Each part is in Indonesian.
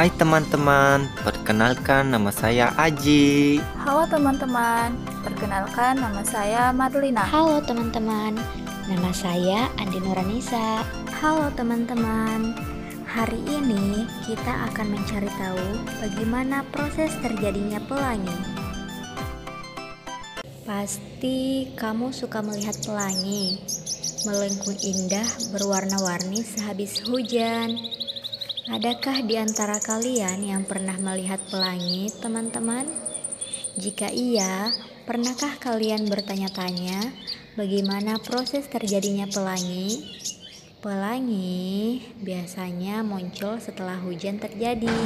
Hai teman-teman, perkenalkan nama saya Aji. Halo teman-teman, perkenalkan nama saya Madlina. Halo teman-teman, nama saya Andi Nuranisa. Halo teman-teman, hari ini kita akan mencari tahu bagaimana proses terjadinya pelangi. Pasti kamu suka melihat pelangi, melengkung indah berwarna-warni sehabis hujan. Adakah di antara kalian yang pernah melihat pelangi, teman-teman? Jika iya, pernahkah kalian bertanya-tanya bagaimana proses terjadinya pelangi? Pelangi biasanya muncul setelah hujan terjadi.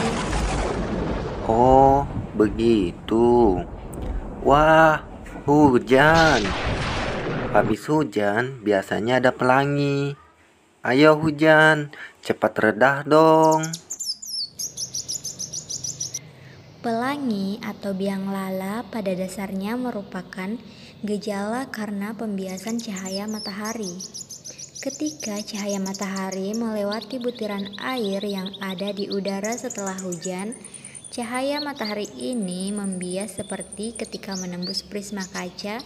Oh, begitu. Wah, hujan. Habis hujan biasanya ada pelangi. Ayo hujan, cepat redah dong. Pelangi atau biang lala pada dasarnya merupakan gejala karena pembiasan cahaya matahari. Ketika cahaya matahari melewati butiran air yang ada di udara setelah hujan, cahaya matahari ini membias seperti ketika menembus prisma kaca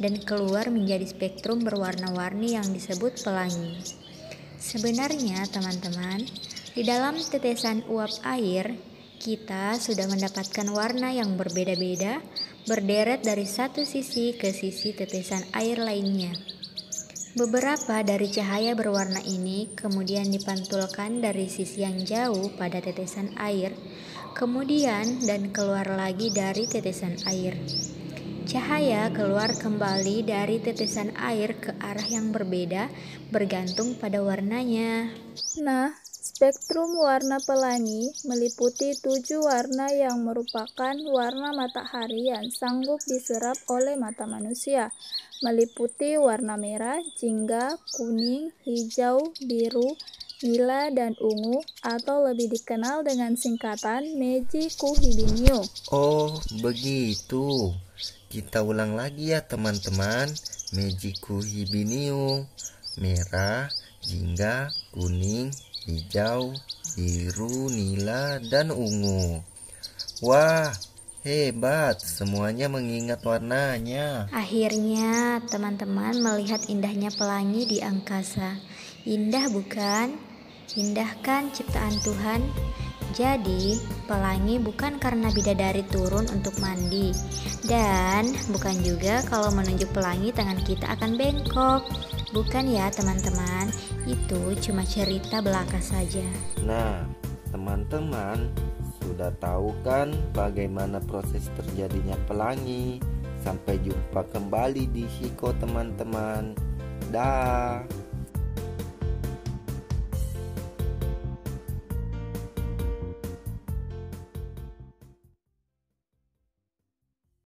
dan keluar menjadi spektrum berwarna-warni yang disebut pelangi. Sebenarnya, teman-teman, di dalam tetesan uap air, kita sudah mendapatkan warna yang berbeda-beda, berderet dari satu sisi ke sisi tetesan air lainnya. Beberapa dari cahaya berwarna ini kemudian dipantulkan dari sisi yang jauh pada tetesan air, kemudian dan keluar lagi dari tetesan air. Cahaya keluar kembali dari tetesan air ke arah yang berbeda bergantung pada warnanya. Nah, spektrum warna pelangi meliputi tujuh warna yang merupakan warna matahari yang sanggup diserap oleh mata manusia, meliputi warna merah, jingga, kuning, hijau, biru, nila, dan ungu, atau lebih dikenal dengan singkatan Meiji Kuhibinyo. Oh, begitu. Kita ulang lagi ya teman-teman. Mejiku hibiniu. Merah, jingga, kuning, hijau, biru, nila, dan ungu. Wah, hebat. Semuanya mengingat warnanya. Akhirnya, teman-teman melihat indahnya pelangi di angkasa. Indah bukan? Indah kan ciptaan Tuhan? Jadi, pelangi bukan karena bidadari turun untuk mandi, dan bukan juga kalau menunjuk pelangi tangan kita akan bengkok. Bukan ya, teman-teman, itu cuma cerita belaka saja. Nah, teman-teman sudah tahu kan bagaimana proses terjadinya pelangi? Sampai jumpa kembali di Hiko, teman-teman. Dah.